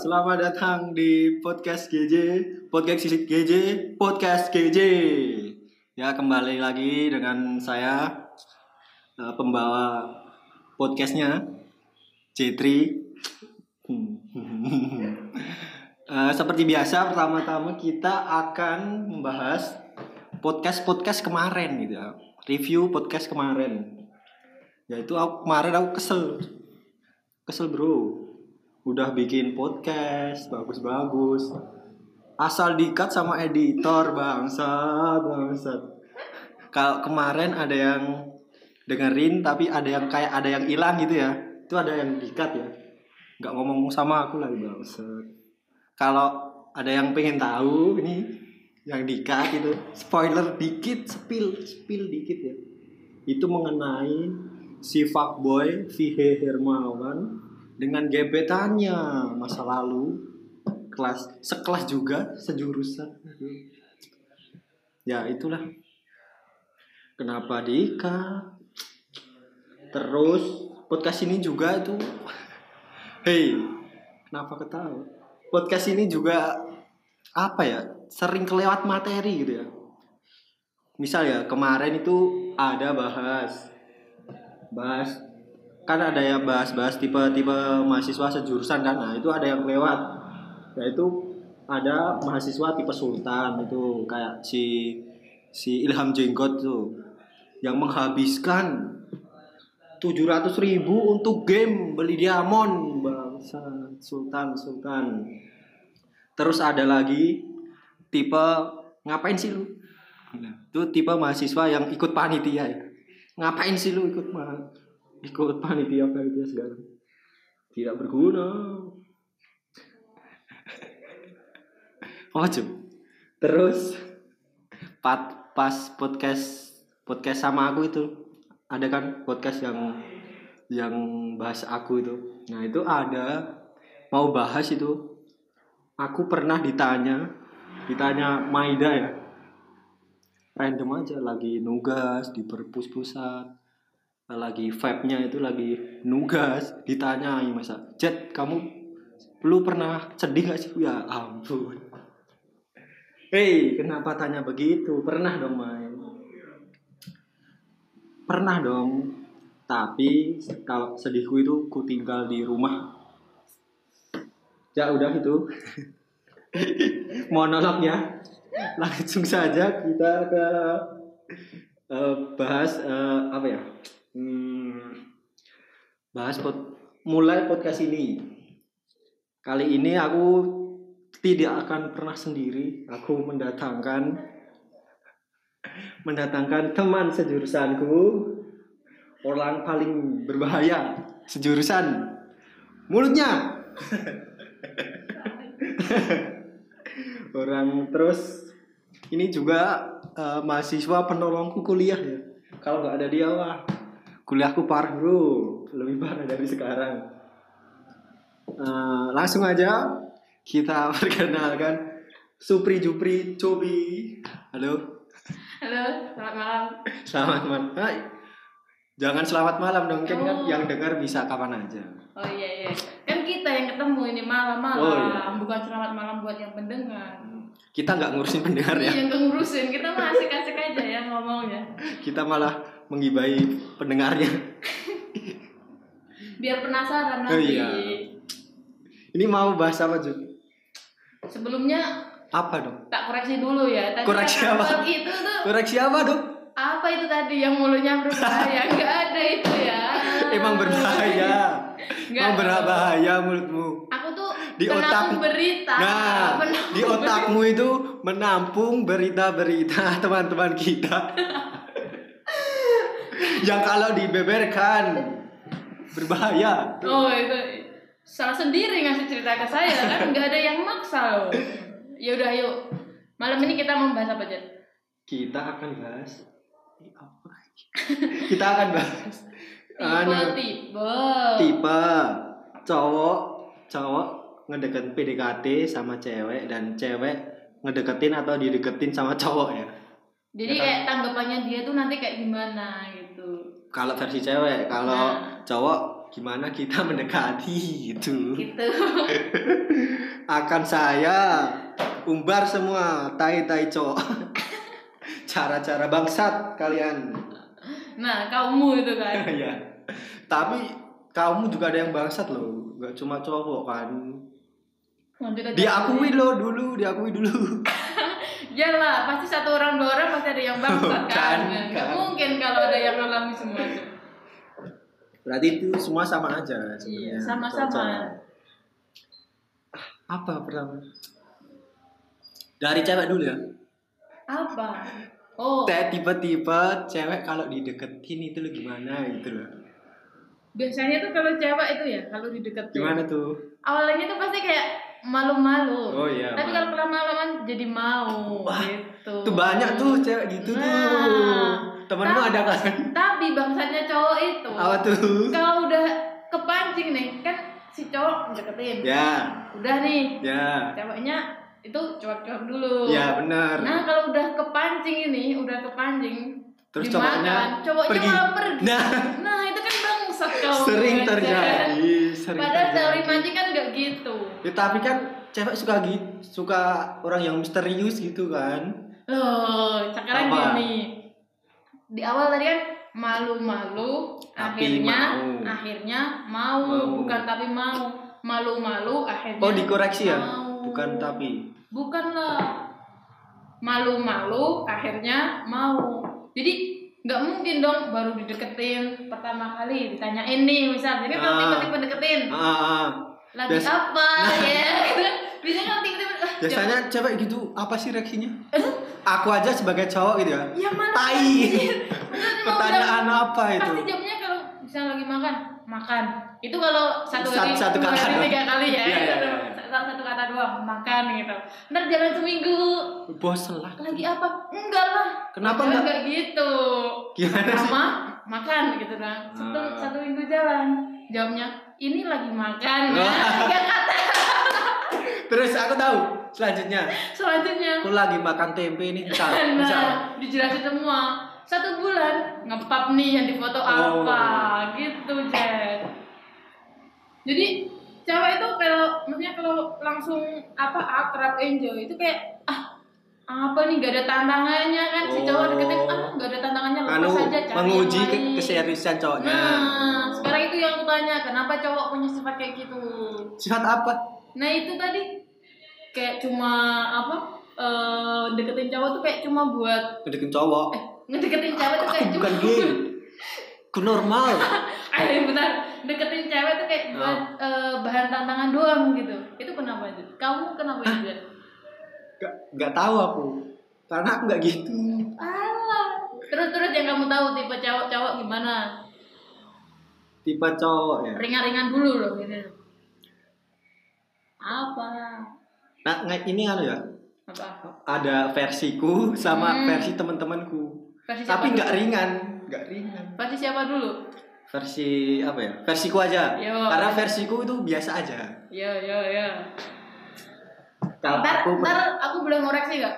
selamat datang di podcast GJ, podcast GJ, podcast GJ. Ya, kembali lagi dengan saya eh, pembawa podcastnya J3. Eh, seperti biasa, pertama-tama kita akan membahas podcast-podcast kemarin gitu ya. Review podcast kemarin. Yaitu aku kemarin aku kesel. Kesel, Bro udah bikin podcast bagus-bagus. Asal dikat sama editor bangsat bangsat. Kalau kemarin ada yang dengerin tapi ada yang kayak ada yang hilang gitu ya. Itu ada yang dikat ya. Nggak ngomong sama aku lagi bangsat. Kalau ada yang pengen tahu ini yang dikat itu spoiler dikit spill spill dikit ya. Itu mengenai si fuckboy Vihe Hermawan dengan gebetannya masa lalu kelas sekelas juga sejurusan. Ya itulah. Kenapa Dika? Terus podcast ini juga itu. Hei kenapa ketawa? Podcast ini juga apa ya sering kelewat materi gitu ya. Misal ya kemarin itu ada bahas bahas kan ada yang bahas-bahas tipe-tipe mahasiswa sejurusan kan? Nah itu ada yang lewat. Yaitu ada mahasiswa tipe sultan itu kayak si si Ilham Jenggot tuh yang menghabiskan 700 ribu untuk game beli diamond. Bangsa sultan sultan. Terus ada lagi tipe ngapain sih lu? Nah, itu tipe mahasiswa yang ikut panitia. Ya ngapain sih lu ikut? Mah ikut panitia panitia segala. Tidak berguna. Cuy terus pat, pas podcast podcast sama aku itu ada kan podcast yang yang bahas aku itu. Nah itu ada mau bahas itu aku pernah ditanya ditanya Maida ya. Random aja lagi nugas di perpus pusat lagi vibe-nya itu lagi nugas ditanya masa Jet kamu lu pernah sedih gak sih? Ya ampun. Hei kenapa tanya begitu? Pernah dong main pernah dong. Tapi kalau sedihku itu ku tinggal di rumah. Ya udah itu monolognya langsung saja kita ke uh, bahas uh, apa ya hmm, bahas pod, mulai podcast ini. Kali ini aku tidak akan pernah sendiri. Aku mendatangkan mendatangkan teman sejurusanku. Orang paling berbahaya sejurusan. Mulutnya. Orang terus ini juga uh, mahasiswa penolongku kuliah ya. Kalau nggak ada dia wah kuliahku parah bro. Lebih parah dari sekarang. Uh, langsung aja kita perkenalkan Supri Jupri Cobi. Halo. Halo selamat malam. Selamat malam. Hai. jangan selamat malam dong kan, kan Oh. yang dengar bisa kapan aja. Oh iya iya. Kan kita yang ketemu ini malam-malam. Oh, iya. bukan selamat malam buat yang pendengar. Kita nggak ngurusin pendengar ya. Iya, yang ngurusin. Kita mah asik-asik aja ya ngomongnya. Kita malah menggibai pendengarnya. Biar penasaran Oh, nanti. iya. ini mau bahas apa Jun? sebelumnya apa dong? Tak koreksi dulu ya. Tadi Koreksi apa? itu tuh koreksi apa dong? Apa itu tadi? Yang mulutnya berbahaya nggak ada itu ya. Emang berbahaya. Nggak. emang berbahaya mulutmu. Aku tuh Di otak- berita. Nah, Penampung di otakmu itu menampung berita-berita teman-teman kita. yang kalau dibeberkan berbahaya. oh itu salah sendiri ngasih cerita ke saya kan nggak ada yang maksa loh ya udah yuk malam ini kita membahas apa Jet? Kita akan bahas apa? Kita akan bahas anu, tipe tipe tipe cowok cowok ngedeketin PDKT sama cewek dan cewek ngedeketin atau dideketin sama cowok ya. jadi Ya kan? kayak tanggapannya dia tuh nanti kayak gimana gitu Kalau versi cewek, kalau Nah. cowok gimana kita mendekati gitu. gitu Akan saya umbar semua tai-tai cowok. Cara-cara bangsat kalian. nah kamu itu kan ya. Tapi kamu juga ada yang bangsat loh, gak cuma cowok kan. Diakui loh dulu, diakui dulu. Ya lah pasti satu orang dua orang pasti ada yang bangsat kan Kan, nggak kan. mungkin kalau ada yang alami semua itu Berarti itu semua sama aja sebenarnya. Iya, sama-sama. Apa pertama? Dari cewek dulu ya. apa oh tipe-tipe cewek kalau dideketin itu lo gimana gitu loh. biasanya tuh kalau cewek itu ya kalau dideketin Gimana tuh? awalnya tuh pasti kayak malu-malu Oh iya. tapi malu. kalau lama-lama jadi mau Wah, gitu Tuh banyak tuh cewek gitu tuh. Nah. Temenmu Tapi- ada kan? tapi bangsatnya cowok itu Apa tuh? kalau udah kepancing nih kan si cowok deketin Ya, udah nih ya. ceweknya itu cuek-cuek dulu Ya benar. nah kalau udah kepancing ini udah kepancing Terus dimakan, cowoknya cowoknya pergi. malah pergi Nah. nah itu kan bangsat kau Sering terjadi, sering padahal teori terjadi. mancing kan gitu Ya, tapi kan cewek suka gitu, suka orang yang misterius gitu kan. loh sekarang Apa? gini di awal tadi kan malu-malu Tapi akhirnya mau. akhirnya mau, Mau. bukan tapi mau malu-malu akhirnya Oh dikoreksi ya? mau. Bukan tapi. bukan lah malu-malu akhirnya mau jadi nggak mungkin dong baru dideketin pertama kali ditanyain nih misal jadi kalau Ah. tiba-tiba deketin Ah, ah. Lagi Bias- apa ya biasanya tiba-tiba ah, Biasanya cewek gitu apa sih reaksinya? Aku aja sebagai cowok gitu ya. ya mana Tai. Pertanyaan apa itu? pasti jawabnya kalau misalnya lagi makan makan itu kalau satu Sat- hari satu dua kata doang. tiga kali ya Iya, iya, iya. Satu, satu kata doang makan gitu ntar jalan seminggu Bosen lah. lagi apa enggak lah Kenapa enggak? kayak gitu Gimana sih? sama makan gitu kan satu Ah. satu minggu jalan jawabnya ini lagi makan Wah. Tiga kata Terus aku tahu selanjutnya. selanjutnya Aku lagi makan tempe nih misal. misal. nah dijelasin semua satu bulan ngepap nih yang difoto Oh. apa gitu Jen jadi cewek itu kalau maksudnya kalau langsung apa akrab enjoy itu kayak ah apa nih gak ada tantangannya kan si cowok Oh. deketin ah gak ada tantangannya lepas Anu aja cari menguji ke keseriusan cowoknya. Nah, sekarang yang aku tanya, kenapa cowok punya sifat kayak gitu? Sifat apa? Nah, itu tadi kayak cuma apa? eh deketin cowok tuh kayak cuma buat Ngedekin cowok. eh ngedeketin cewek tuh kayak Aku cuma bukan gay. Aku normal. Eh, bentar. Deketin cewek tuh kayak buat Oh. eh, bahan tantangan doang gitu. Itu kenapa itu? Kamu kenapa itu? Jan? Gak, gak tahu aku. Karena aku gak gitu. Alah. Terus terus yang kamu tahu tipe cowok-cowok gimana? Tipe cowok ya. Ringan-ringan dulu loh gitu. Apa? Nah, ini anu ya. Apa? Ada versiku sama Hmm. versi teman-temanku. Tapi nggak ringan, nggak ringan. Versi siapa dulu? Versi apa ya? Versiku aja. Yo. Karena versiku itu biasa aja. Ya, ya, ya. Kalau Ntar, aku ntar aku boleh ngoreksi gak?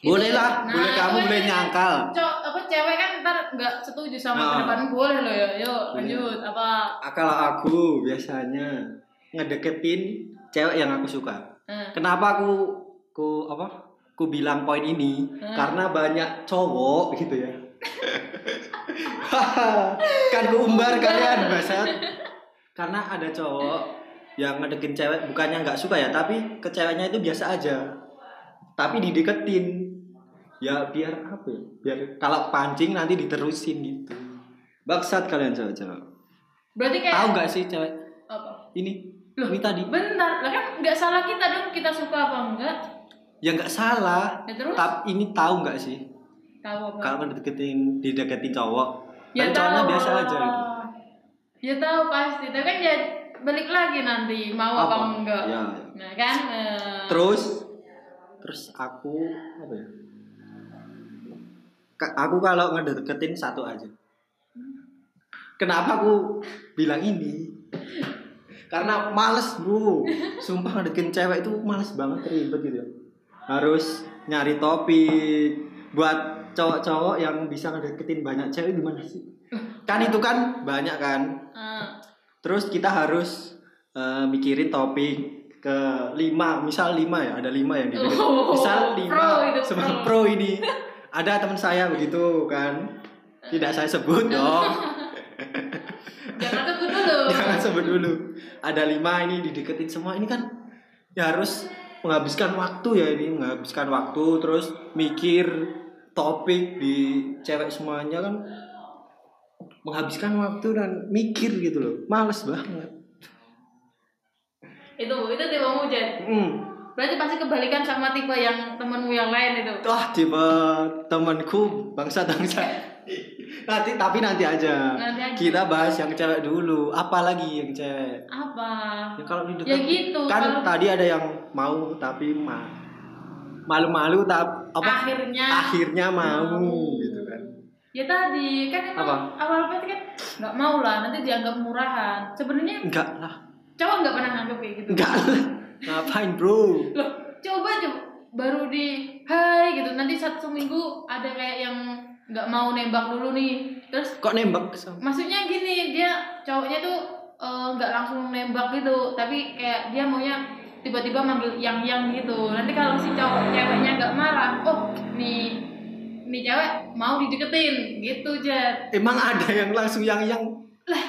Boleh Itu- lah, nah, boleh kamu boleh kan nyangkal. Cok, apa cewek kan ntar nggak setuju sama Nah. pendapat boleh loh ya. Yuk, Boleh. lanjut. Apa? Ah, Kalau aku biasanya ngedeketin cewek yang aku suka. Nah, Kenapa aku ku apa? Ku bilang poin ini Hmm. karena banyak cowok gitu ya. kan ku umbar kalian basat. Karena ada cowok yang ngedeketin cewek bukannya nggak suka ya, tapi ke ceweknya itu biasa aja. Tapi dideketin. Ya biar apa ya? Biar kalau pancing nanti diterusin gitu. Baksat kalian cewek-cewek. berarti kayak Tahu nggak sih cewek apa? ini? Loh. Ini tadi. Bentar, lah kan nggak salah kita dong kita suka apa enggak? Ya nggak salah. Ya terus Tapi ini tahu nggak sih? tahu apa? Kalau ngedeketin dideketin cowok, ya cowoknya biasa aja gitu. Ya tahu pasti, tapi kan ya balik lagi nanti mau apa, Apa? enggak. Ya. Nah kan. eh, Terus terus aku apa ya? Aku kalau ngedeketin satu aja. Kenapa aku bilang ini? Karena males bro Sumpah ngedeketin cewek itu males banget ribet gitu ya Harus nyari topik Buat cowok-cowok yang bisa ngedeketin banyak cewek gimana sih? Kan itu kan banyak kan eh, terus kita harus eh, mikirin topik ke lima misal lima ya ada lima yang dibikin Oh, misal lima pro. pro ini ada teman saya begitu kan. Tidak saya sebut. Dong Jangan sebut dulu. jangan sebut dulu. Ada lima ini dideketin semua. Ini kan ya harus menghabiskan waktu ya ini. Menghabiskan waktu terus mikir topik di cewek semuanya kan. Menghabiskan waktu dan mikir gitu loh. Males banget. Itu itu tipe Jen. hmm. Berarti pasti kebalikan sama tipe yang temenmu yang lain itu. wah tipe temanku bangsa bangsa nanti tapi nanti aja Nanti aja. kita bahas yang cewek dulu apalagi yang cewek Apa? ya kalau di Ya gitu. kan kalau tadi ada yang mau tapi ma malu-malu tak apa akhirnya akhirnya mau Mau. gitu kan ya tadi kan emang Apa? awal pasti kan nggak mau lah nanti dianggap murahan. Sebenarnya enggak lah cowok nggak pernah nganggep kayak gitu. enggak lah ngapain bro? Loh, coba coba baru di hai gitu. Nanti satu minggu ada kayak yang nggak mau nembak dulu nih. Terus kok nembak? Maksudnya gini dia cowoknya tuh eh, nggak langsung nembak gitu. Tapi kayak dia maunya tiba-tiba manggil yang yang gitu. Nanti kalau si cowok ceweknya nggak marah oh nih nih cewek mau dideketin gitu Jet emang ada yang langsung yang yang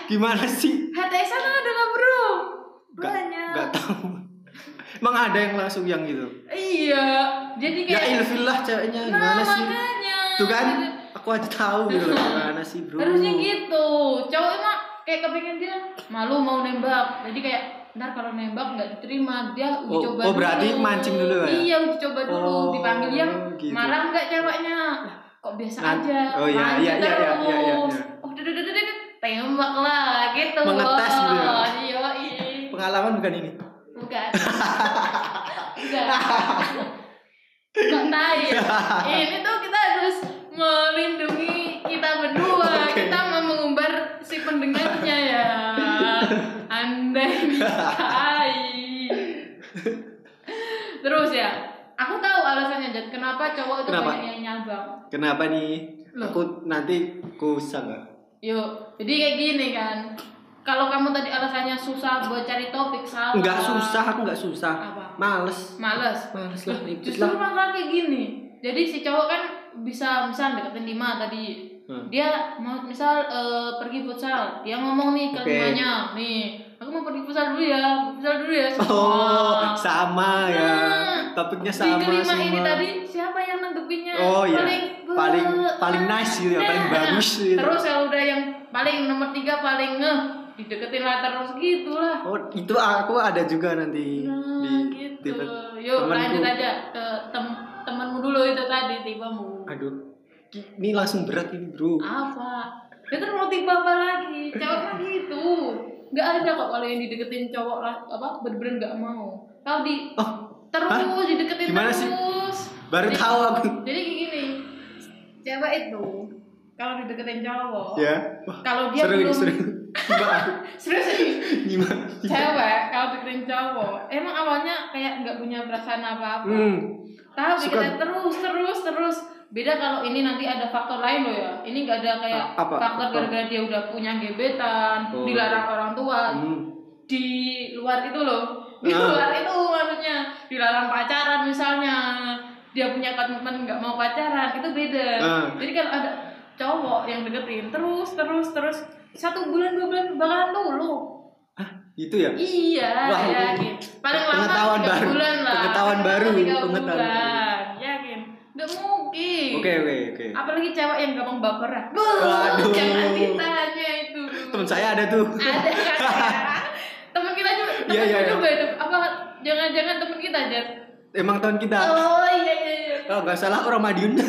gimana sih? HTS kan ada nggak bro. Banyak. nggak tahu emang ada yang langsung yang gitu? Iya jadi ya kayak ilfil lah ceweknya nah gimana sih? makanya. Tuh kan aku aja tahu gitu loh gimana sih bro? Harusnya gitu. Cowok emang kayak kepengen dia malu mau nembak. Jadi kayak ntar kalau nembak nggak diterima dia uji Oh, coba oh, dulu. berarti mancing dulu ya? iya uji coba dulu. Oh, dipanggil yang gitu. marah nggak ceweknya? Kok biasa Nah, aja oh iya, iya, iya, iya, iya, iya, iya. oh duduk duduk duduk tembak lah gitu Mengetes gitu ya? iya iya pengalaman bukan ini bukan bukan tai ini tuh kita harus melindungi kita berdua. Oke. kita mau mengumbar si pendengarnya ya. Anda ini tai terus ya aku tahu alasannya Jad kenapa cowok itu Kenapa? banyak yang nyabang? Kenapa nih? Loh. aku nanti kusang nggak yuk jadi kayak gini kan kalau kamu tadi alasannya susah buat cari topik salah nggak susah aku nggak susah apa males males males lah ikut Justru lah masalah kayak gini. Jadi si cowok kan bisa misal deketin lima tadi. Hmm. Dia mau misal eh, pergi futsal, dia ngomong nih ke limanya, nih aku mau pergi futsal dulu ya, futsal dulu ya. semua." oh sama ya Nah, topiknya Di sama kelima semua ini tadi siapa yang nanggepinnya? Oh, iya. Paling Paling- paling nice gitu ya, paling bagus gitu. Terus kalau udah yang paling nomor tiga paling ngeh dideketin lah terus gitu lah. oh itu aku ada juga nanti Nah, di gitu. tipe Yuk temanku. lanjut aja ke tem temanmu dulu itu tadi tipemu. aduh ki- ini langsung berat ini bro apa ya terus mau tipe apa lagi cewek mah gitu nggak ada kok kalau yang dideketin cowok lah apa bener-bener nggak mau kalau di oh terus Hah? dideketin Gimana terus sih? baru Jadi- tahu aku jadi gini cewek itu kalau dideketin cowok ya Wah, kalau dia seru ini belum seru gimana serius gimana? cewek kalau deketin cowok emang awalnya kayak nggak punya perasaan apa-apa. Hmm. Tahu kita terus terus terus. Beda kalau ini nanti ada faktor lain loh ya. Ini nggak ada kayak A- apa? faktor Apa? gara-gara dia udah punya gebetan Oh. dilarang orang tua. Hmm. Di luar itu loh. Di Ah. luar itu maksudnya. Dilarang pacaran misalnya. Dia punya komitmen nggak mau pacaran itu beda. Ah. jadi kalau ada cowok yang deketin terus terus terus satu bulan dua bulan bakalan dulu itu ya Iya, Wah, yakin. Paling lama pengetahuan baru. bulan lah. Pengetahuan baru, tiga pengetahuan bulan. Yakin. Nggak mungkin. oke oke oke Apalagi cewek yang gampang baperan. Waduh. Jangan ditanya itu. teman saya ada tuh Ada kan? teman kita juga, teman Iya, iya, iya. juga itu. Apa jangan-jangan teman kita aja. emang tahun kita Oh iya iya iya. oh nggak salah orang Madiun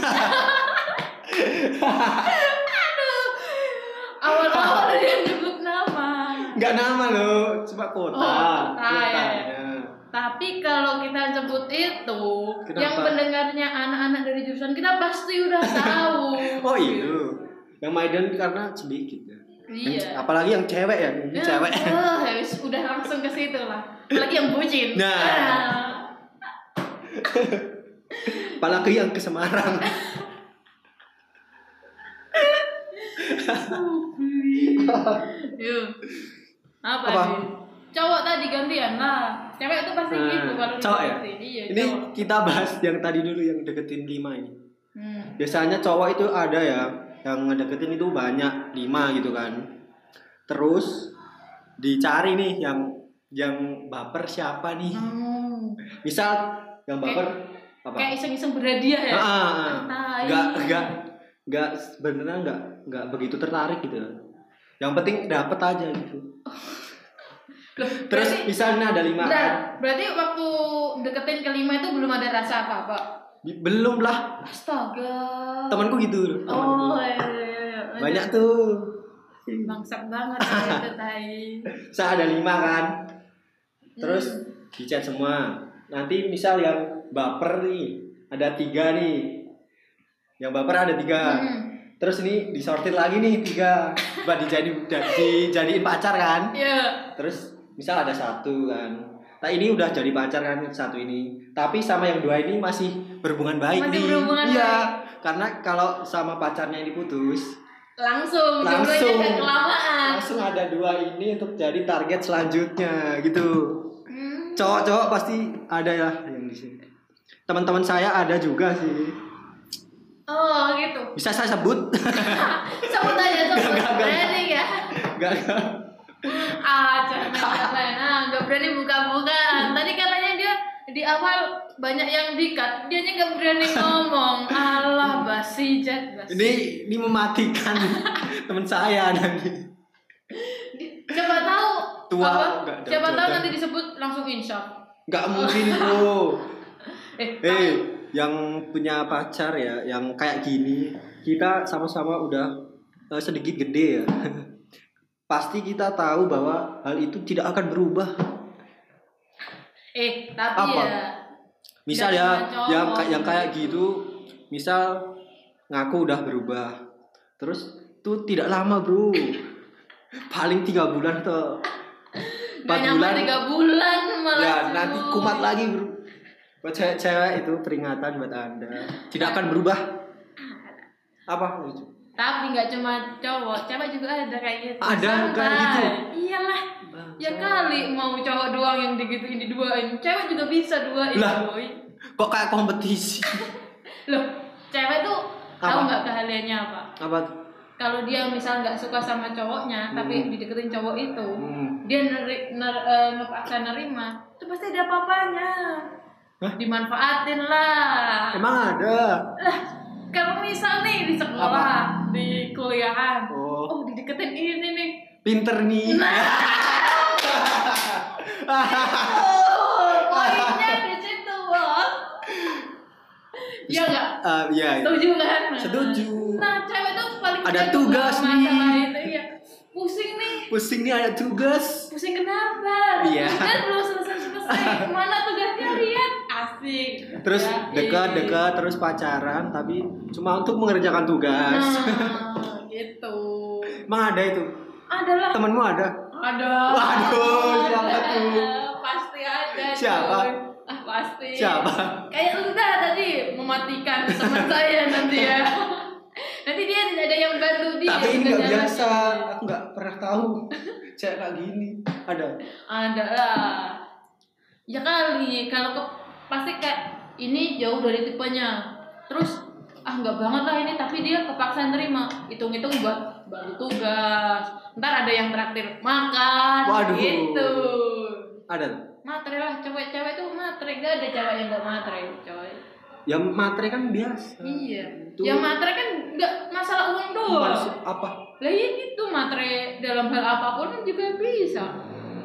Awal-awal dia nyebut nama. nggak nama loh cuma kota Oh, kota, ya. Tapi kalau kita sebut itu, Kenapa? yang pendengarnya anak-anak dari jurusan kita pasti udah tahu. oh iya yang Maidan karena sedikit ya Iya. Apalagi yang cewek ya ini Ya, cewek wah, ya wis, udah langsung ke situ lah. Apalagi yang bucin. Nah. Ah. apalagi yang ke Semarang Yuk. Apa, Apa? Din? Cowok tadi gantian lah. Cewek itu pasti Nah, gitu kalau cowok ya? Iya, Ini cowok. kita bahas yang tadi dulu yang deketin lima ini. Hmm. Biasanya cowok itu ada ya yang ngedeketin itu banyak lima gitu kan. Terus dicari nih yang yang baper siapa nih? Hmm. Misal yang baper apa? Kayak iseng-iseng berhadiah ya. Ah, ah, ah. Tai. Nggak nggak nggak sebenarnya nggak nggak begitu tertarik gitu. Yang penting dapet aja gitu. Loh, Terus berarti- misalnya ada lima Bentar, berarti waktu deketin kelima itu belum ada rasa apa-apa. Bi- Belum lah. Astaga. Temanku gitu. temanku. Oh, iya, iya, iya. Lanjut. Banyak tuh. bangsat banget ya, itu tai. Saya ada lima kan. Terus Hmm. di chat semua. Nanti misal yang baper nih ada tiga nih. Yang baper ada tiga. Hmm. Terus ini disortir lagi nih tiga. Buat dijadi dijadiin pacar kan. Iya. Terus misal ada satu kan. Nah ini udah jadi pacar kan satu ini. Tapi sama yang dua ini masih berhubungan baik Masih nih. berhubungan iya. Karena kalau sama pacarnya ini putus, Langsung, Langsung. kelamaan. langsung ada dua ini untuk jadi target selanjutnya gitu. Hmm. Cowok-cowok pasti ada ya yang di sini. Teman-teman saya ada juga sih. Oh, gitu. Bisa saya sebut? Sebut aja, sebut. Gak, gak, gak. Berani ya? Enggak, enggak. Ah, jangan lain. Ah, gak berani buka-bukaan. Tadi katanya dia di awal banyak yang dikat, dianya gak berani ngomong. Alah, basi, Jack, basi. Ini ini mematikan teman saya nanti. Siapa tahu Tua, apa? ada Siapa tahu nanti disebut langsung insya. Enggak mungkin, Bro. Eh, Eh, yang punya pacar ya, yang kayak gini, kita sama-sama udah eh, sedikit gede ya. Pasti kita tahu bahwa hal itu tidak akan berubah. eh, tapi Apa? ya Misal ya, yang kayak yang kayak gitu, misal ngaku udah berubah, terus tuh tidak lama bro, paling tiga bulan tuh, Gak empat bulan, tiga bulan malah ya nanti kumat lagi bro. Buat cewek-cewek itu peringatan buat anda, tidak akan berubah. Apa? Tapi nggak cuma cowok, cewek juga ada kayak gitu. Ada kayak gitu? Iyalah. Ya kali mau cowok doang yang digituin diduain. Cewek juga bisa duain, Lah. boy. Kok kayak kompetisi? Loh, cewek tuh tahu Apa? nggak keahliannya apa? Apa? tuh? Kalau dia misal nggak suka sama cowoknya, tapi dideketin cowok itu, Hmm. dia neri, ner, ngepaksa nerima, itu pasti ada apa-apanya. Hah? Dimanfaatin lah. Emang ada? Lah, kalau misal nih di sekolah, di kuliahan, Oh, oh dideketin ini nih. pinter nih. Oh, poinnya di situ, bos. Iya nggak? Ah, iya. iya. Setuju kan? Nah, Setuju. Nah, cewek tuh paling Ada tugas nih. itu, iya. Pusing nih. Pusing nih ada tugas. Pusing kenapa? Iya. Kan belum selesai-selesai. Mana tugasnya lihat? Asik. Terus Ya, dekat-dekat terus pacaran tapi cuma untuk mengerjakan tugas. Nah, gitu. Emang ada itu? Adalah Temenmu ada? ada. Waduh, siapa Ada. tuh? Pasti ada. Siapa? cuy. Ah, pasti. Siapa? Kayak lu dah tadi mematikan teman saya nanti ya. nanti dia tidak ada yang bantu dia. tapi ini nggak biasa. Aku nggak pernah tahu. Cewek kayak gini. Ada. Ada lah. Ya kali kalau ke, pasti kayak ini jauh dari tipenya. Terus ah nggak banget lah ini tapi dia kepaksa nerima. Hitung-hitung buat bantu tugas. Ntar ada yang traktir makan. Waduh. Gitu. Ada. Matre lah cewek-cewek tuh matre gak ada cewek yang gak matre coy. Ya matre kan biasa. Iya. Itu Yang matre kan nggak masalah uang doang. maksud apa? Lah iya gitu matre dalam hal apa pun juga bisa.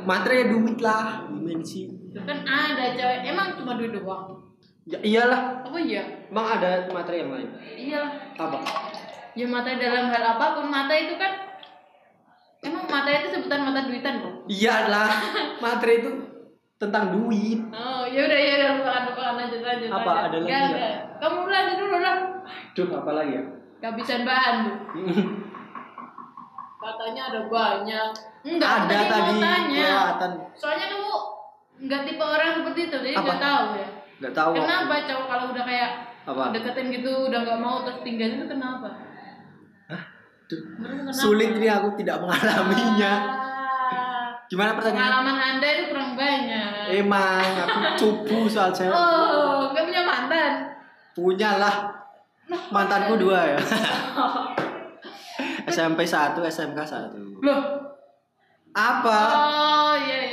Matre duit lah, dimensi. Kan ada cewek emang cuma duit doang. Ya iyalah. Apa iya? Emang ada matre yang lain? Iyalah. Apa? Ya mata dalam hal apa pun mata itu kan emang mata itu sebutan mata duitan kok. Iyalah. Matre itu tentang duit. Oh ya udah ya udah lupakan lupakan lanjut lanjut. Apa, lanjut. ada lagi nggak. Kamu lanjut dulu lah. Duh, apa lagi ya? Kehabisan bahan tuh. Katanya ada banyak. Enggak, ada tadi, tadi mau tanya. Soalnya kamu nggak tipe orang seperti itu, jadi nggak tahu ya. Nggak tahu. Kenapa cowok kalau udah kayak Apa? deketin gitu udah nggak mau terus tinggal itu kenapa? Kenapa? Sulit ini aku tidak mengalaminya. Ah, Gimana pertanyaan? Pengalaman anda itu kurang banyak. Emang aku cupu soal cewek. Oh, nggak punya mantan. Punya lah. Mantanku dua ya. SMP 1, SMK 1. Loh. Apa? Oh, iya iya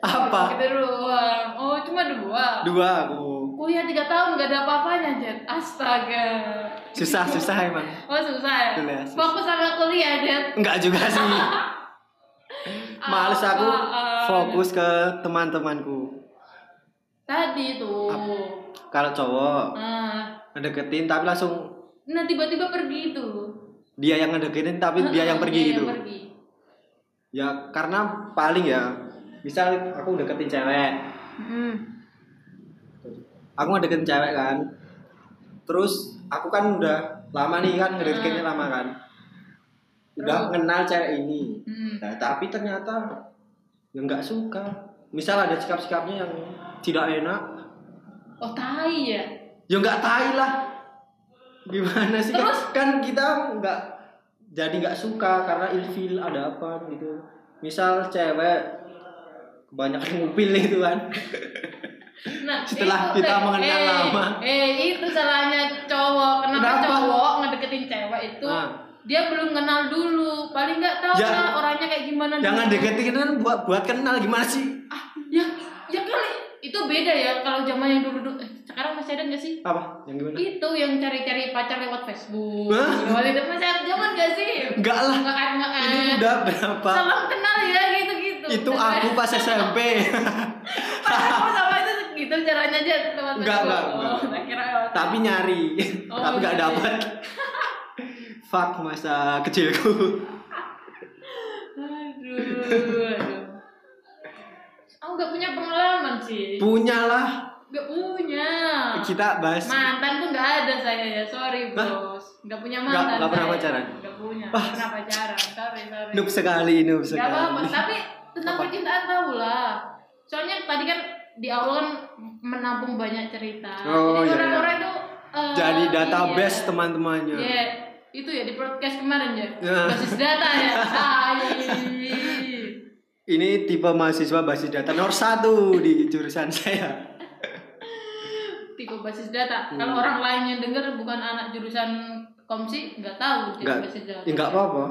Apa? Kita doang. Oh, cuma dua. Dua aku. Kuliah tiga tahun nggak ada apa-apanya, Jet. Astaga. Susah, susah emang. Oh, susah ya? Kuliah, susah. Fokus sama kuliah, Jet. Enggak juga sih. Males aku Apaan? fokus ke teman-temanku. Tadi tuh. Kalau cowok Nah, ngedeketin tapi langsung nah tiba-tiba pergi tuh. dia yang ngedeketin tapi dia yang pergi Dia gitu. Yang pergi. Ya karena paling ya misal aku deketin cewek, Hmm. aku ngedeketin cewek kan. Terus aku kan udah lama nih kan ngedeketinnya lama kan. Udah kenal cewek ini. Hmm. Nah, tapi ternyata yang nggak suka. Misal ada sikap-sikapnya yang tidak enak, Oh, tai ya. ya nggak tai lah. Gimana sih? Kan- Terus? Kan kita nggak jadi nggak suka karena ilfil ada apa gitu. Misal cewek kebanyakan ngupil itu kan. Nah, Setelah itu, kita eh, mengenal eh, lama. Eh, itu salahnya cowok. Kenapa, Kenapa? cowok ngedeketin cewek itu? Nah. Dia belum kenal dulu. Paling nggak tahu Ya. lah orangnya kayak gimana. Jangan dulu. deketin kan buat buat kenal gimana sih? Ah, ya, ya kali itu beda ya kalau zaman yang dulu dulu. Eh, sekarang masih ada nggak sih? Apa? Yang gimana? Itu yang cari-cari pacar lewat Facebook. Hah? Lewat itu masih ada zaman nggak sih? Enggak lah. Nggak kan nggak Ini kan. udah berapa? Salam kenal ya gitu-gitu. Itu aku pas SMP. Padahal sama itu gitu caranya aja lewat Enggak, enggak, enggak. Oh, kira lewat tapi nyari Oh, tapi nggak dapat fuck masa kecilku Aduh, aduh. Aku nggak punya pengalaman sih. punya lah Nggak punya. kita bahas Mantan tuh nggak ada saya ya, sorry bos. Nggak punya mantan. nggak pernah saya. pacaran? Nggak punya. Wah. Pernah pacaran, sorry sorry. noob sekali noob Nggak apa-apa. sekali Tapi tentang Apa? percintaan tahu lah. Soalnya tadi kan di awal kan menampung banyak cerita. Oh, Jadi iya, orang-orang iya. itu eh, jadi database iya. teman-temannya Iya, itu ya di podcast kemarin ya. Ya. Basis data ya. Tai. ini tipe mahasiswa basis data nomor satu di jurusan saya Tipe basis data. Hmm. Kalau orang lain yang denger bukan anak jurusan komsi, nggak tahu dia nggak basis data. ya, nggak apa-apa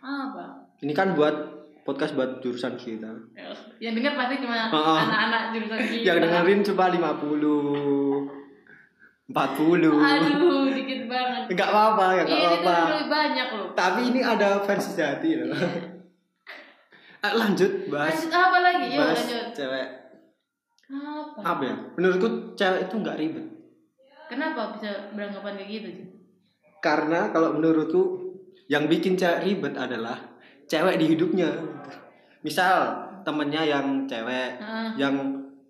Apa? ini kan buat podcast buat jurusan kita Yang denger pasti cuma Oh, oh. anak-anak jurusan kita. yang dengerin cuma 50 40 Aduh, dikit banget. nggak apa-apa ya nggak Ini apa-apa lebih banyak loh. Tapi ini ada fans sejati loh. Ah, lanjut bahas Lanjut apa lagi? Yuk bahas lanjut. cewek. Apa? Apa ya? Menurutku cewek itu nggak ribet. Kenapa bisa beranggapan kayak gitu sih? Karena kalau menurutku yang bikin cewek ribet adalah cewek di hidupnya. Misal temennya yang cewek Heeh. yang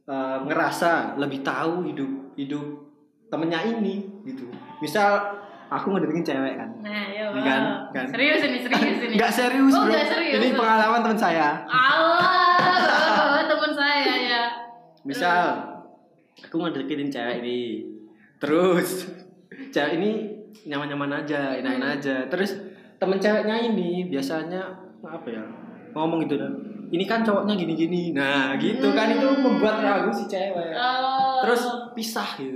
eh, ngerasa lebih tahu hidup hidup temennya ini gitu. Misal aku ngedeketin cewek kan. Nah, ya kan, kan. Serius ini, serius ini. Nggak serius Oh, bro. nggak serius. Ini pengalaman teman saya. Allah, teman saya ya. Misal aku ngedeketin cewek ini, terus cewek ini nyaman-nyaman aja, enak-enak aja. Terus temen ceweknya ini biasanya apa ya ngomong gitu dan ini kan cowoknya gini-gini. Nah gitu kan itu membuat ragu si cewek. Oh, Terus pisah gitu.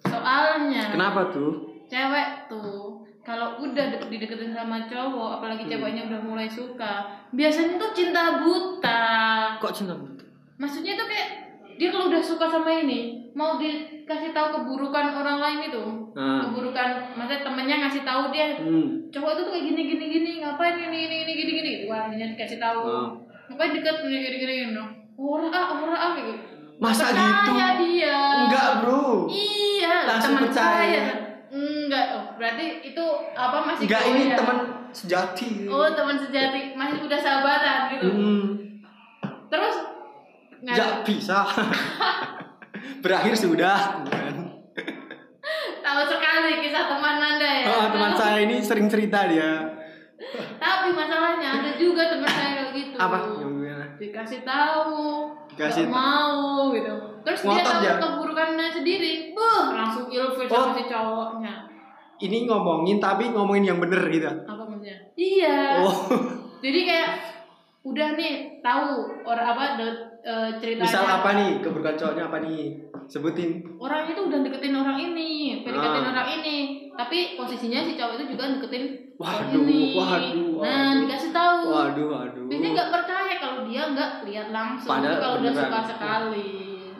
soalnya Kenapa tuh? cewek tuh kalau udah de- dideketin sama cowok, apalagi Hmm. ceweknya udah mulai suka, biasanya tuh cinta buta. Kok cinta buta? Maksudnya tuh kayak dia kalau udah suka sama ini, mau dikasih tahu keburukan orang lain itu, Nah, keburukan, maksudnya temennya ngasih tahu dia hmm. cowok itu tuh kayak gini gini gini ngapain ini ini ini gini gini wah ini dikasih tahu Oh. ngapain deket gini gini gini gini orang ah orang ah gitu Masa Percaya gitu? dia Enggak bro. iya Langsung teman percaya. saya enggak oh, berarti itu apa masih Enggak ini kuliah? teman sejati. oh teman sejati masih udah sahabatan gitu Hmm. terus nggak Ya bisa. Berakhir sudah. kan. tahu sekali kisah teman anda ya Oh, teman saya ini sering cerita dia. tapi masalahnya ada juga teman saya kayak gitu Apa? Dikasih tahu Dikasih mau gitu terus dia Ngotot tahu ya? keburukannya sendiri buh langsung ilfil Oh. sama si cowoknya Ini ngomongin tapi ngomongin yang bener gitu. apa maksudnya iya Oh, jadi kayak udah nih tahu orang apa de- eh, ceritanya misal apa nih keburukan cowoknya apa nih? Sebutin. orang itu udah deketin orang ini deketin Ah. orang ini tapi posisinya si cowok itu juga deketin orang Waduh, ini waduh, nah waduh. dikasih tahu Waduh, waduh. biasanya nggak percaya kalau dia nggak lihat langsung Padahal kalau udah beneran. suka sekali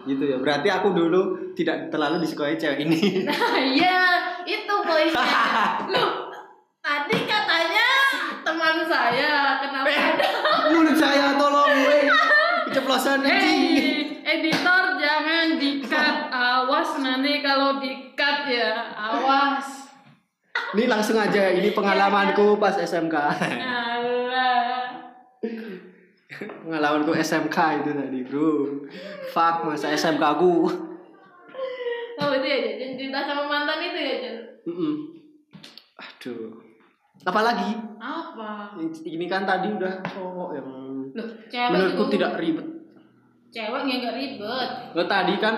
Gitu ya. Berarti aku dulu tidak terlalu disukai cewek ini. nah iya itu poinnya lu tadi katanya teman saya kenapa Eh. Mulut saya tolong. Keceplosan. Hey, editor jangan di-cut. Awas nanti kalau di-cut ya. Awas. Ini langsung aja ini pengalamanku pas SMK. Pengalamanku SMK itu tadi, Bro. Fuck masa SMK aku. Oh itu ya, Jen. cerita sama mantan itu ya, Jen. Mm-mm. Aduh. Apalagi Apa? ini kan tadi udah cowok yang Loh, cewek menurutku itu- tidak ribet. Cewek yang gak ribet. Lo tadi kan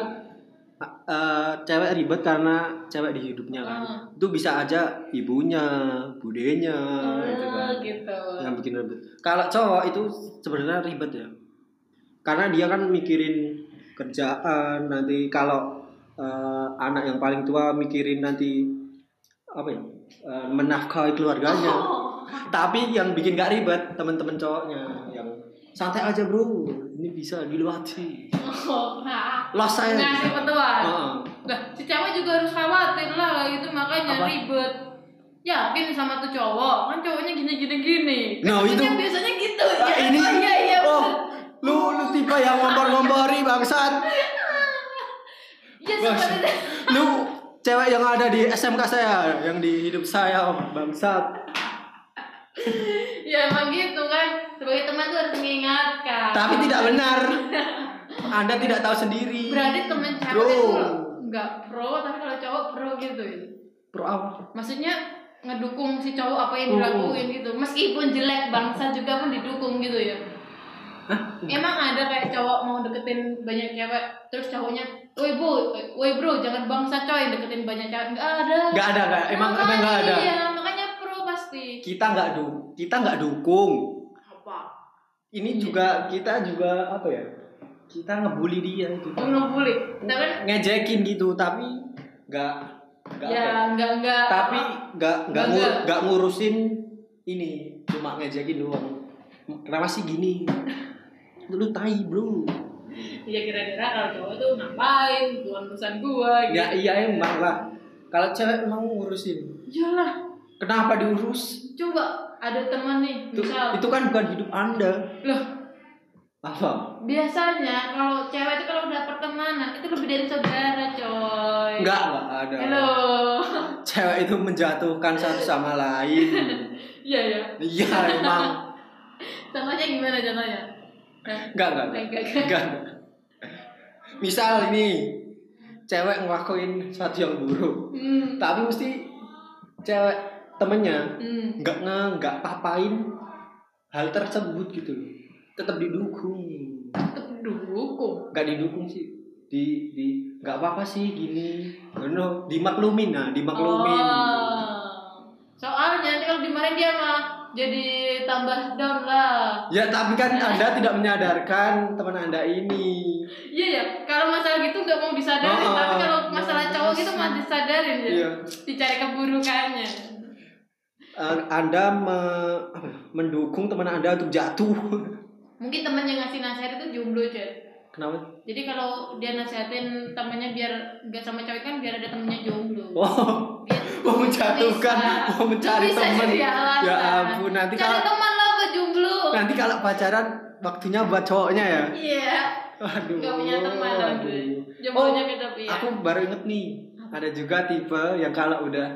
eh, cewek ribet karena cewek di hidupnya kan. Ah. Itu bisa aja ibunya, budenya gitu kan. Gitu. Yang bikin ribet. Kalau cowok itu sebenarnya ribet ya. Karena dia kan mikirin kerjaan nanti kalau eh, anak yang paling tua mikirin nanti apa ya? eh, menafkahi keluarganya. Oh. Tapi yang bikin gak ribet teman-teman cowoknya yang santai aja bro, ini bisa diluati. Oh, nah. Los saya. Ngasih petuan. Heeh. Lah, si cewek juga harus khawatir lah gitu makanya Apa? ribet. Yakin sama tuh cowok, kan cowoknya gini gini gini. Nah, itu- Biasanya- biasanya gitu. Ah, ya. ini Oh, iya iya. oh, lu lu tipe yang ngompor-ngompori bangsat. Iya Bang, seperti itu. lu cewek yang ada di SMK saya, yang di hidup saya bangsat. Ya emang gitu kan. Sebagai teman tuh harus mengingatkan. Tapi tidak benar. Anda tidak tahu sendiri. Berarti temen cewek Bro. itu nggak pro, tapi kalau cowok pro gitu ya. Pro apa? Maksudnya ngedukung si cowok apa yang Oh. dilakuin gitu. Meskipun jelek bangsa juga pun didukung gitu ya. Emang ada kayak cowok mau deketin banyak cewek, terus cowoknya, woi bu, woi bro, jangan bangsa coy deketin banyak cewek. Nggak ada. Gak ada, gak. Emang emang gak ada. Iya, makanya pro pasti. Kita nggak du, kita nggak dukung. Ini juga kita juga apa ya? Kita ngebully dia gitu. Mau ngebully. Kita kan Ngejekin gitu, tapi nggak nggak ya? ya nggak nggak tapi nggak nggak ngur, ngurusin ini cuma ngejekin doang kenapa sih gini lu tai bro ya kira-kira kalau cowok tuh ngapain bukan urusan gua gitu. ya iya emang lah kalau cewek emang ngurusin Iyalah, kenapa diurus? Coba ada teman nih, itu, misal. itu kan bukan hidup anda. Loh. Apa biasanya kalau cewek itu kalau udah pertemanan itu lebih dari saudara coy. Enggak enggak ada. Halo. Cewek itu menjatuhkan satu sama lain. Iya ya iya emang. Contohnya gimana contohnya? Enggak enggak. Enggak, Enggak, misal ini cewek ngelakuin sesuatu yang buruk. Hmm. tapi mesti cewek temennya hmm. nggak nge nggak papain hal tersebut gitu loh tetap didukung tetep dukung nggak didukung sih di di nggak apa apa sih gini no dimaklumin nah dimaklumin Oh. soalnya nanti kalau dimarahin dia mah jadi tambah down lah ya tapi kan anda tidak menyadarkan teman anda ini Iya ya, kalau masalah gitu nggak mau disadarin, Oh, tapi kalau oh, masalah cowok gitu bisa. mah disadarin ya. Iya. Dicari keburukannya. Eh, anda me- apa ya, mendukung teman anda untuk jatuh Mungkin temen yang ngasih nasihat itu jomblo, Ced. kenapa Jadi kalau dia nasihatin temennya biar nggak sama cewek kan biar ada temennya jomblo. oh Biar mau menjatuhkan bisa. mau mencari teman ya ampun nanti Cari kalau teman lah buat jomblo. nanti kalau pacaran waktunya buat cowoknya ya Iya. Aduh. Nggak punya teman aduh. Jomblonya Oh, beda. Aku baru inget nih, ada juga tipe yang kalau udah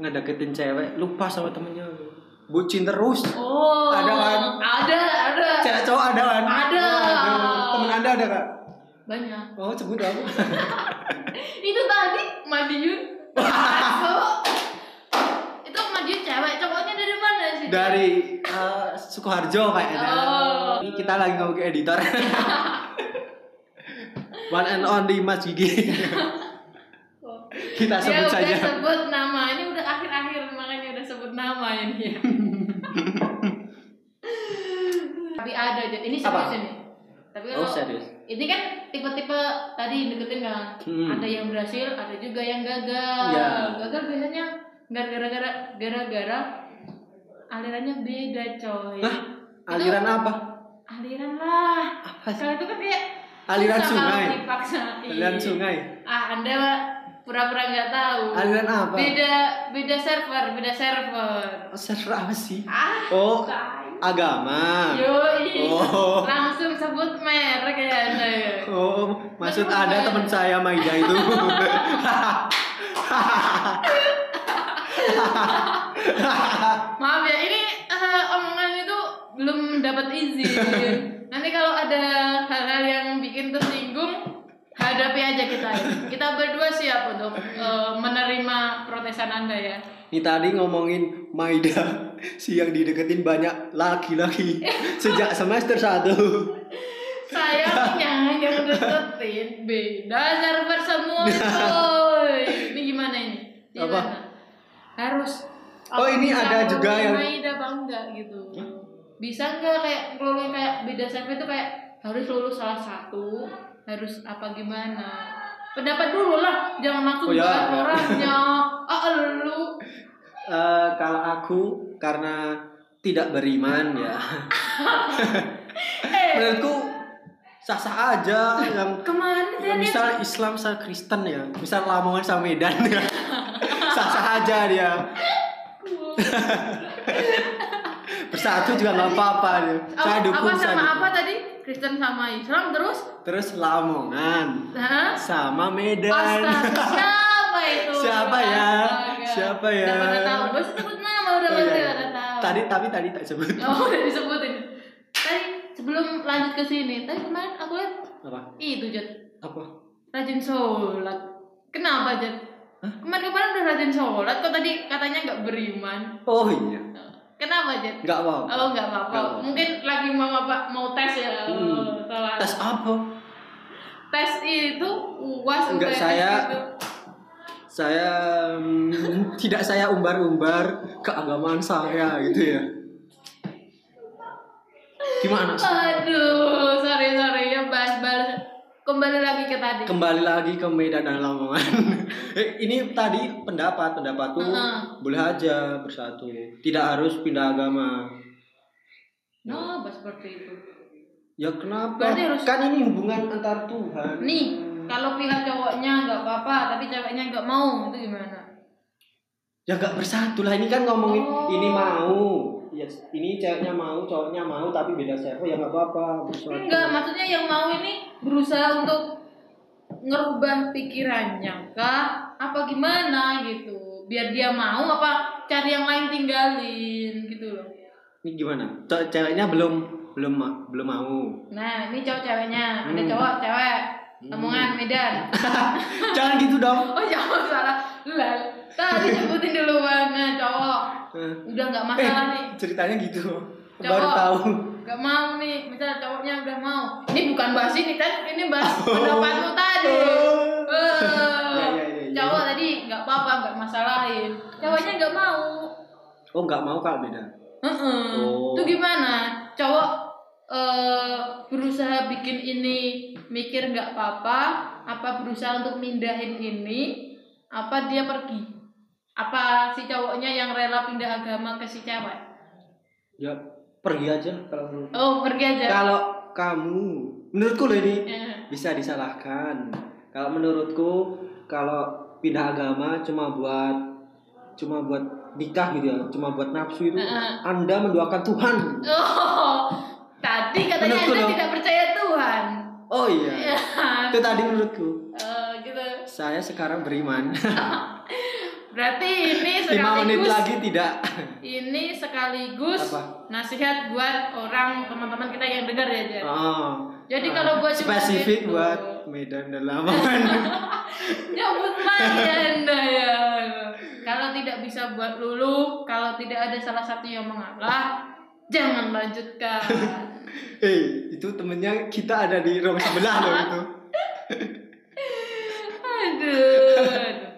ngedeketin cewek lupa sama temennya. Bucin terus. Oh. Ada kan? Ada, ada. Cewek cowok ada kan? Ada. Aduh, Temen Anda ada Kak? Banyak. Oh, sebut apa? itu tadi Madiun itu Madiun cewek cowoknya dari mana sih Dari eh, Sukoharjo kayaknya. Oh. Ini kita lagi ngomong ke editor. One and only Mas Gigi. Kita sebut udah saja. sebut nama ini udah akhir-akhir makanya udah sebut nama ini Tapi ada aja. Ini serius ini. Tapi Oh kalau serius. ini kan tipe-tipe tadi deketin kan. Hmm. Ada yang berhasil, ada juga yang gagal. Iya. Gagal biasanya gara-gara gara-gara alirannya beda coy. Hah? Aliran apa? Aliran lah. Apa sih? Kalau itu kan kayak Aliran sungai. kalau dipaksain. Aliran sungai. Ah, Anda pura-pura nggak tahu. Aliran apa? Beda beda server, beda server. Oh, server apa sih? Ah, Oh, agama. Yoi. Oh. Langsung sebut merek ya Anda ya. Oh, maksud Betul, ada teman saya Maida itu. Maaf ya, ini eh, omongan itu belum dapat izin. Nanti kalau ada hal-hal yang bikin tersinggung, hadapi aja kita. Kita berdua siap untuk eh, menerima protesan Anda ya. Ini tadi ngomongin Maida si yang dideketin banyak laki-laki sejak semester 1. Sayangnya yang deketin beda server semua coy. Ini gimana ini? Apa? Gimana? Harus Oh, apa ini ada juga yang- Maida apa enggak gitu. Bisa enggak kayak ngeluluin kayak beda server itu kayak harus lulus salah satu, harus apa gimana? Pendapat dulu lah, jangan langsung Oh, ya, ya. orangnya. Ah, lu. Eh, kalau aku karena tidak beriman ya. Eh, Menurutku sah-sah aja yang kemarin lihat misal Islam sama Kristen ya, misal Lamongan sama Medan ya. sah-sah aja dia. Bersatu juga nggak apa-apa dia. Saya dukung apa saya sama dukung. apa tadi? Kristen sama Islam terus? Terus Lamongan Hah? sama Medan. Astaga, siapa itu? Siapa ya? Astaga. Siapa ya? Udah pada tahu. Usah sebut nama, udah Oh, pasti iya, pada tahu. Tadi tapi tadi tak sebut. Oh, udah disebutin. Tadi sebelum lanjut ke sini, tadi kemarin aku lihat Apa? itu Jat, Apa? rajin sholat. Kenapa Jat? Hah? Kemarin-kemarin udah rajin sholat, kok tadi katanya nggak beriman. Oh iya. Kenapa Jat? Enggak apa. Oh nggak apa-apa. Mungkin lagi mau apa? Mau tes ya? Hmm. Sholat. Tes apa? tes itu uas Enggak, saya- gitu. Saya mm, tidak saya umbar-umbar keagamaan saya gitu ya. Gimana? aduh sorry sorry ya bahas bahas kembali lagi ke tadi Kembali lagi ke Medan dan Lamongan. Eh, ini tadi pendapat pendapatku Heeh. boleh aja bersatu. Tidak harus pindah agama. no bahas seperti itu Ya kenapa? Berarti harus- Kan ini hubungan antar Tuhan. nih kalau pihak cowoknya nggak apa-apa tapi ceweknya nggak mau itu gimana Ya gak bersatu lah ini kan ngomongin Oh. ini mau. Ya ini ceweknya mau, cowoknya mau tapi beda server ya nggak apa-apa enggak maksudnya yang mau ini berusaha untuk ngerubah pikirannya kah apa gimana gitu biar dia mau apa cari yang lain tinggalin gitu loh Ini gimana? Ce- Ceweknya belum belum ma- belum mau. nah ini cowok ceweknya ada Hmm. cowok cewek Hmm. omongan Medan Jangan gitu dong. Oh jangan salah Lal Tadi nyebutin dulu mana cowok Udah gak masalah nih ceritanya gitu. Cowok. Baru tahu. Gak mau nih Misalnya cowoknya udah mau Ini bukan bahas ini kan Ini bahas Oh. pendapatmu tadi Oh. Eh, Ya, ya, ya, ya. Cowok tadi gak apa-apa Gak masalahin Cowoknya gak mau Oh nggak mau kak beda. Heeh. Oh. Itu gimana Cowok eh, berusaha bikin ini mikir nggak apa-apa apa berusaha untuk mindahin ini apa dia pergi apa si cowoknya yang rela pindah agama ke si cewek Ya pergi aja kalau menurut- oh pergi aja Kalau kamu menurutku loh ini Eh, bisa disalahkan. Kalau menurutku kalau pindah agama cuma buat cuma buat nikah gitu ya, cuma buat nafsu itu Heeh. Anda menduakan Tuhan. oh tadi katanya Menurutku anda tidak percaya Tuhan Oh iya. Ya, Itu tadi menurutku. eh, gitu Saya sekarang beriman. berarti ini Lima menit sekaligus lagi tidak. ini sekaligus Apa? nasihat buat orang teman-teman kita yang dengar ya Jen. Oh. Jadi Ah, kalau buat spesifik buat Medan dan Lamongan. Lagi anda ya. Kalau tidak bisa buat lulu, kalau tidak ada salah satu yang mengalah, jangan lanjutkan. eh, itu temennya kita ada di ruang sebelah loh itu. Aduh.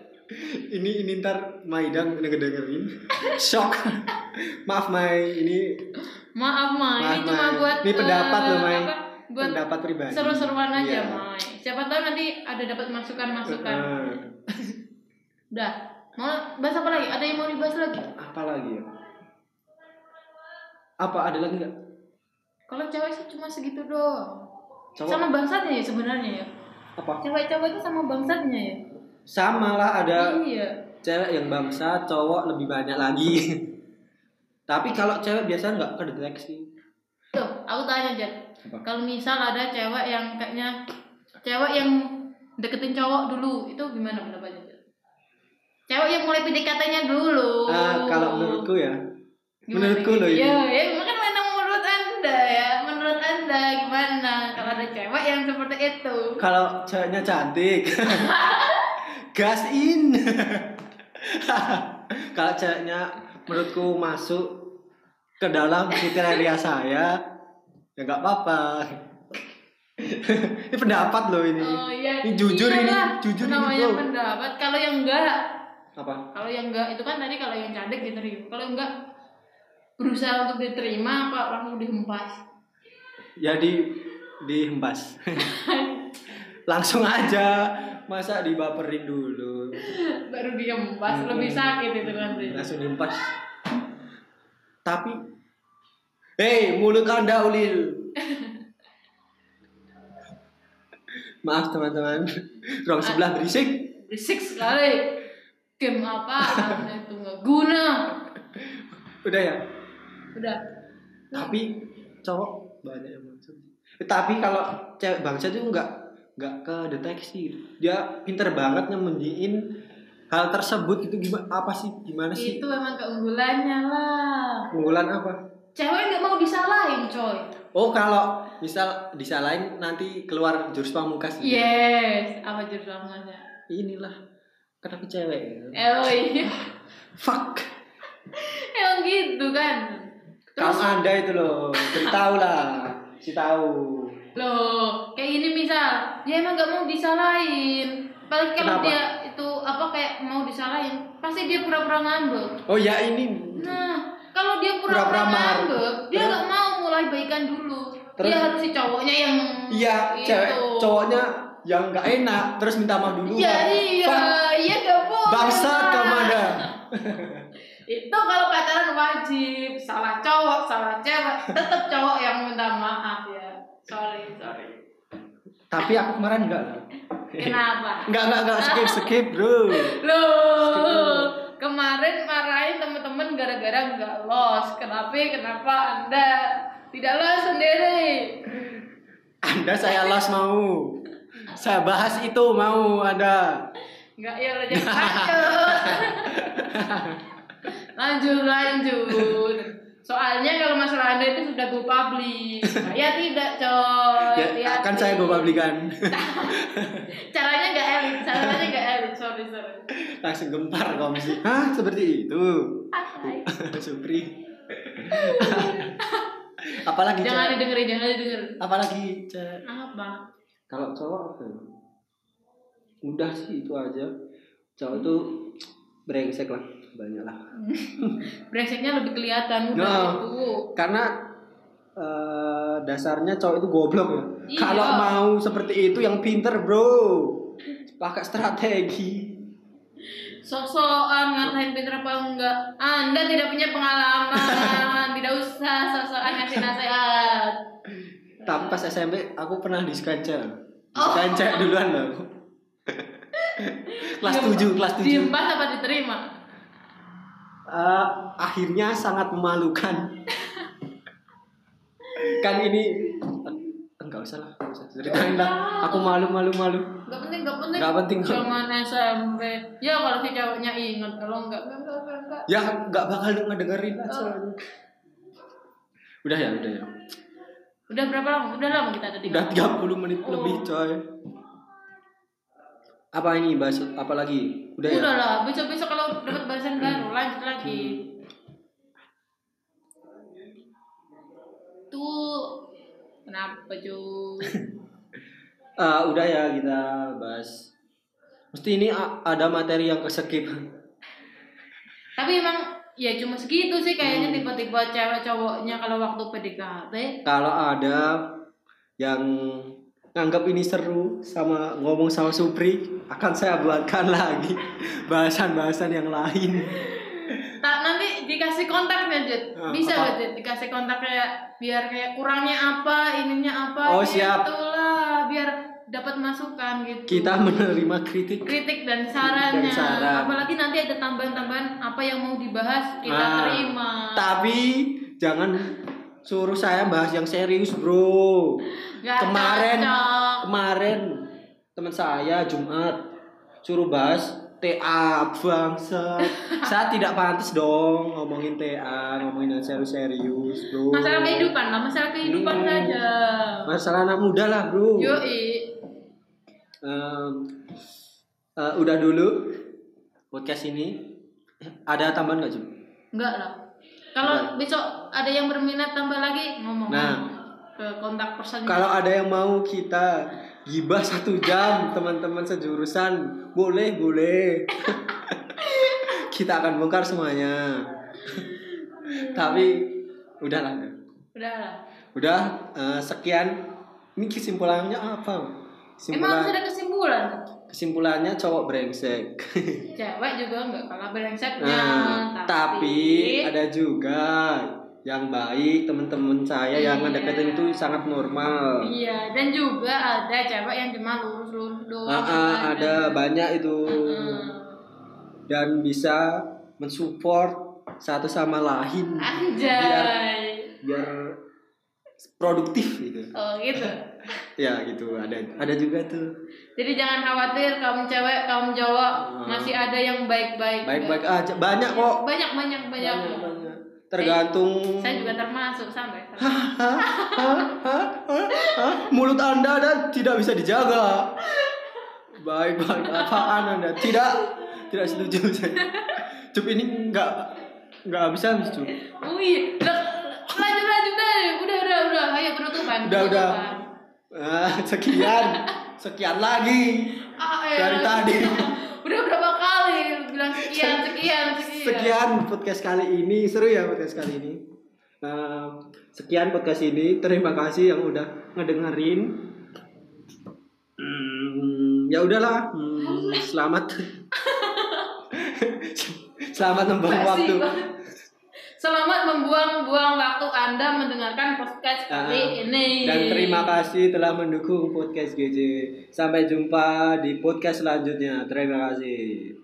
Ini ini ntar Maidang ngedengerin shock maaf Mai ini Maaf, Mai. Maaf, Ini cuma Mai. buat Ini pendapat eh, loh, Mai. apa, Buat pendapat pribadi seru-seruan aja, Iya. Mai. Siapa tahu nanti ada dapat masukan-masukan. Eh, Udah. Mau bahas apa lagi? Ada yang mau dibahas lagi? apa lagi ya apa ada lagi nggak Kalau cewek sih cuma segitu doang. Cowok? Sama bangsatnya ya sebenarnya ya. apa Cewek-cewek itu sama bangsatnya ya. sama lah ada Iya. Cewek yang bangsa cowok lebih banyak lagi tapi kalau cewek biasa nggak kedeteksi Tuh, aku tanya. Apa? Kalau misal ada cewek yang kayaknya cewek yang deketin cowok dulu, itu gimana pendapatnya? Cewek yang mulai PDKT-nya dulu. Ah, kalau menurutku ya Gimana menurutku gitu? loh ini Ya, ya makan mana menurut anda ya? Menurut anda gimana? Kalau ada cewek yang seperti itu. kalau ceweknya cantik gas in kalau ceweknya menurutku masuk ke dalam kriteria saya ya nggak apa-apa ini pendapat loh ini Oh iya. Ini jujur ini, Iyalah, jujur ini, namanya bro. pendapat. Kalau yang enggak, apa kalau yang enggak itu kan tadi kalau yang cantik diterima. Kalau enggak berusaha untuk diterima apa langsung dihempas. ya di dihempas langsung aja masa dibaperin dulu Baru dihempas Hmm. lebih sakit itu nanti. langsung dihempas tapi hei mulut anda ulil maaf teman-teman ruang sebelah berisik Berisik sekali. Game apa itu nggak guna. udah ya Udah. tapi cowok banyak yang bangsat Eh, tapi kalau cewek bangsa itu nggak nggak ke deteksi dia pinter banget nyembunyiin hal tersebut. Itu gimana apa sih? Gimana sih? Itu emang keunggulannya lah. unggulan apa? Cewek nggak mau disalahin coy. oh kalau misal disalahin nanti keluar jurus pamungkas Yes, apa jurus namanya? inilah. Kenapa cewek? Eh, oh iya. fuck. Emang gitu kan. kamu anda itu loh. Beritahu lah si tahu Loh, kayak gini misal, dia emang gak mau disalahin. Paling kalau Kenapa? dia itu apa kayak mau disalahin, pasti dia pura-pura ngambek. oh ya ini Nah, kalau dia Pura-pura ngambek, dia gak mau mulai baikan dulu. Terus? Dia harus si cowoknya yang iya cewek cowoknya yang nggak enak terus minta maaf dulu Iya, iya, Fuck. iya gak boleh. bangsat kamu ada Itu kalau pacaran wajib, salah cowok, salah cewek, tetap cowok yang minta maaf ya. Sorry, sorry. tapi aku kemarin enggak lah Kenapa? enggak enggak enggak skip skip bro Loh, kemarin marahin temen-temen gara-gara nggak los. Kenapa? Kenapa Anda tidak los sendiri? anda saya las mau saya bahas itu mau ada Nggak ya udah jangan lanjut. lanjut, lanjut. Soalnya kalau masalah Anda itu sudah go public. Ya tidak, coy. ya, Hati-hati. akan saya gue publikan Caranya nggak elit, caranya nggak elit. Sorry, sorry. langsung gempar komisi hah seperti itu Hai. Supri apalagi Jangan cewek didengerin, jangan didengerin. apalagi cewek Apa? kalau cowok apa ya? udah sih itu aja cowok itu brengsek lah banyak lah Brengseknya lebih kelihatan udah Nah. itu. karena eh, dasarnya cowok itu goblok ya Iya. kalau mau seperti itu yang pinter bro pakai strategi Sosokan ngatain pinter apa enggak? Anda tidak punya pengalaman, tidak usah sosokan ngasih nasihat. tapi pas SMP aku pernah di skanja Oh. skanja duluan loh kelas 7 kelas 7 Diem pas apa diterima? Eh, akhirnya sangat memalukan kan ini enggak usah lah enggak usah ceritain lah aku malu malu malu Enggak penting, enggak penting. Nggak penting. Zaman SMP. Ya kalau si cowoknya ingat, kalau enggak enggak enggak enggak. enggak. ya nggak bakal ngedengerin lah Oh. soalnya udah ya udah ya Udah berapa lama? Udah lama kita tadi. udah 30 menit Oh. lebih coy apa ini bahas apa lagi udah, ya lah, besok-besok kalau dapat bahasan baru lanjut lagi. Tuh kenapa cuy? Ah, udah ya kita bahas mesti ini ada materi yang keskip Tapi emang ya cuma segitu sih kayaknya Hmm. tipe-tipe cewek cowoknya kalau waktu PDKT. Kalau ada yang nganggap ini seru sama ngomong sama Supri, akan saya buatkan lagi bahasan-bahasan yang lain. Tak nanti dikasih kontaknya Jud. Ah, Bisa apa? gak Jud dikasih kontak kayak biar kayak kurangnya apa, ininya apa Oh, gitu siap. lah, biar dapat masukan gitu. Kita menerima kritik. kritik dan sarannya. Dan saran. Apalagi nanti ada tambahan-tambahan apa yang mau dibahas kita Ah, terima. Tapi jangan suruh saya bahas yang serius, Bro. Gak kemarin cocok. kemarin teman saya Jumat suruh bahas TA bangsa. saya tidak pantas dong ngomongin TA, ngomongin yang serius-serius, Bro. Masalah kehidupan lah, masalah kehidupan Hmm. saja. Masalah anak muda lah, Bro. Yoi. Em, eh, udah dulu podcast ini. Ada tambahan nggak, Jum? Enggak lah. Kalau besok ada yang berminat tambah lagi ngomong Nah. ke kontak person. Kalau ada yang mau kita gibah satu jam teman-teman sejurusan boleh boleh kita akan bongkar semuanya tapi udahlah udah. Udah eh, sekian ini kesimpulannya apa Emang harus kesimpulan ada kesimpulan. kesimpulannya cowok brengsek Cewek juga enggak kalah brengseknya. nah, tapi ada juga yang baik teman-teman saya yang Iya. ngedeketin itu sangat normal Iya, dan juga ada cewek yang cuma lurus-lurus doang. Ah, ah, ada banyak itu Heeh. dan bisa mensupport satu sama lain Anjay. biar produktif gitu Oh gitu. ya gitu ada ada juga tuh Jadi jangan khawatir kaum cewek, kaum cowok Hmm. masih ada yang baik-baik. baik-baik juga. aja banyak kok Banyak banyak banyak. Banyak, banyak. Tergantung. Saya juga termasuk sampai. Mulut anda dan tidak bisa dijaga. Baik-baik apaan anda? Tidak. Tidak setuju saya. Cup ini nggak nggak bisa habis cup Wih, lanjut lanjut deh. Udah udah udah. Ayo penutupan. Udah, udah. Ah, sekian. Sekian lagi. Ah, eh, Dari tadi. Udah berapa kali bilang sekian sekian sekian. sekian podcast kali ini. Seru ya podcast kali ini. Eh, sekian podcast ini. Terima kasih yang udah ngedengerin. Hmm, ya udahlah. Hmm, selamat. Selamat membuang waktu. banget. Selamat membuang-buang waktu Anda mendengarkan podcast kali Ah, ini. dan terima kasih telah mendukung podcast GJ sampai jumpa di podcast selanjutnya. Terima kasih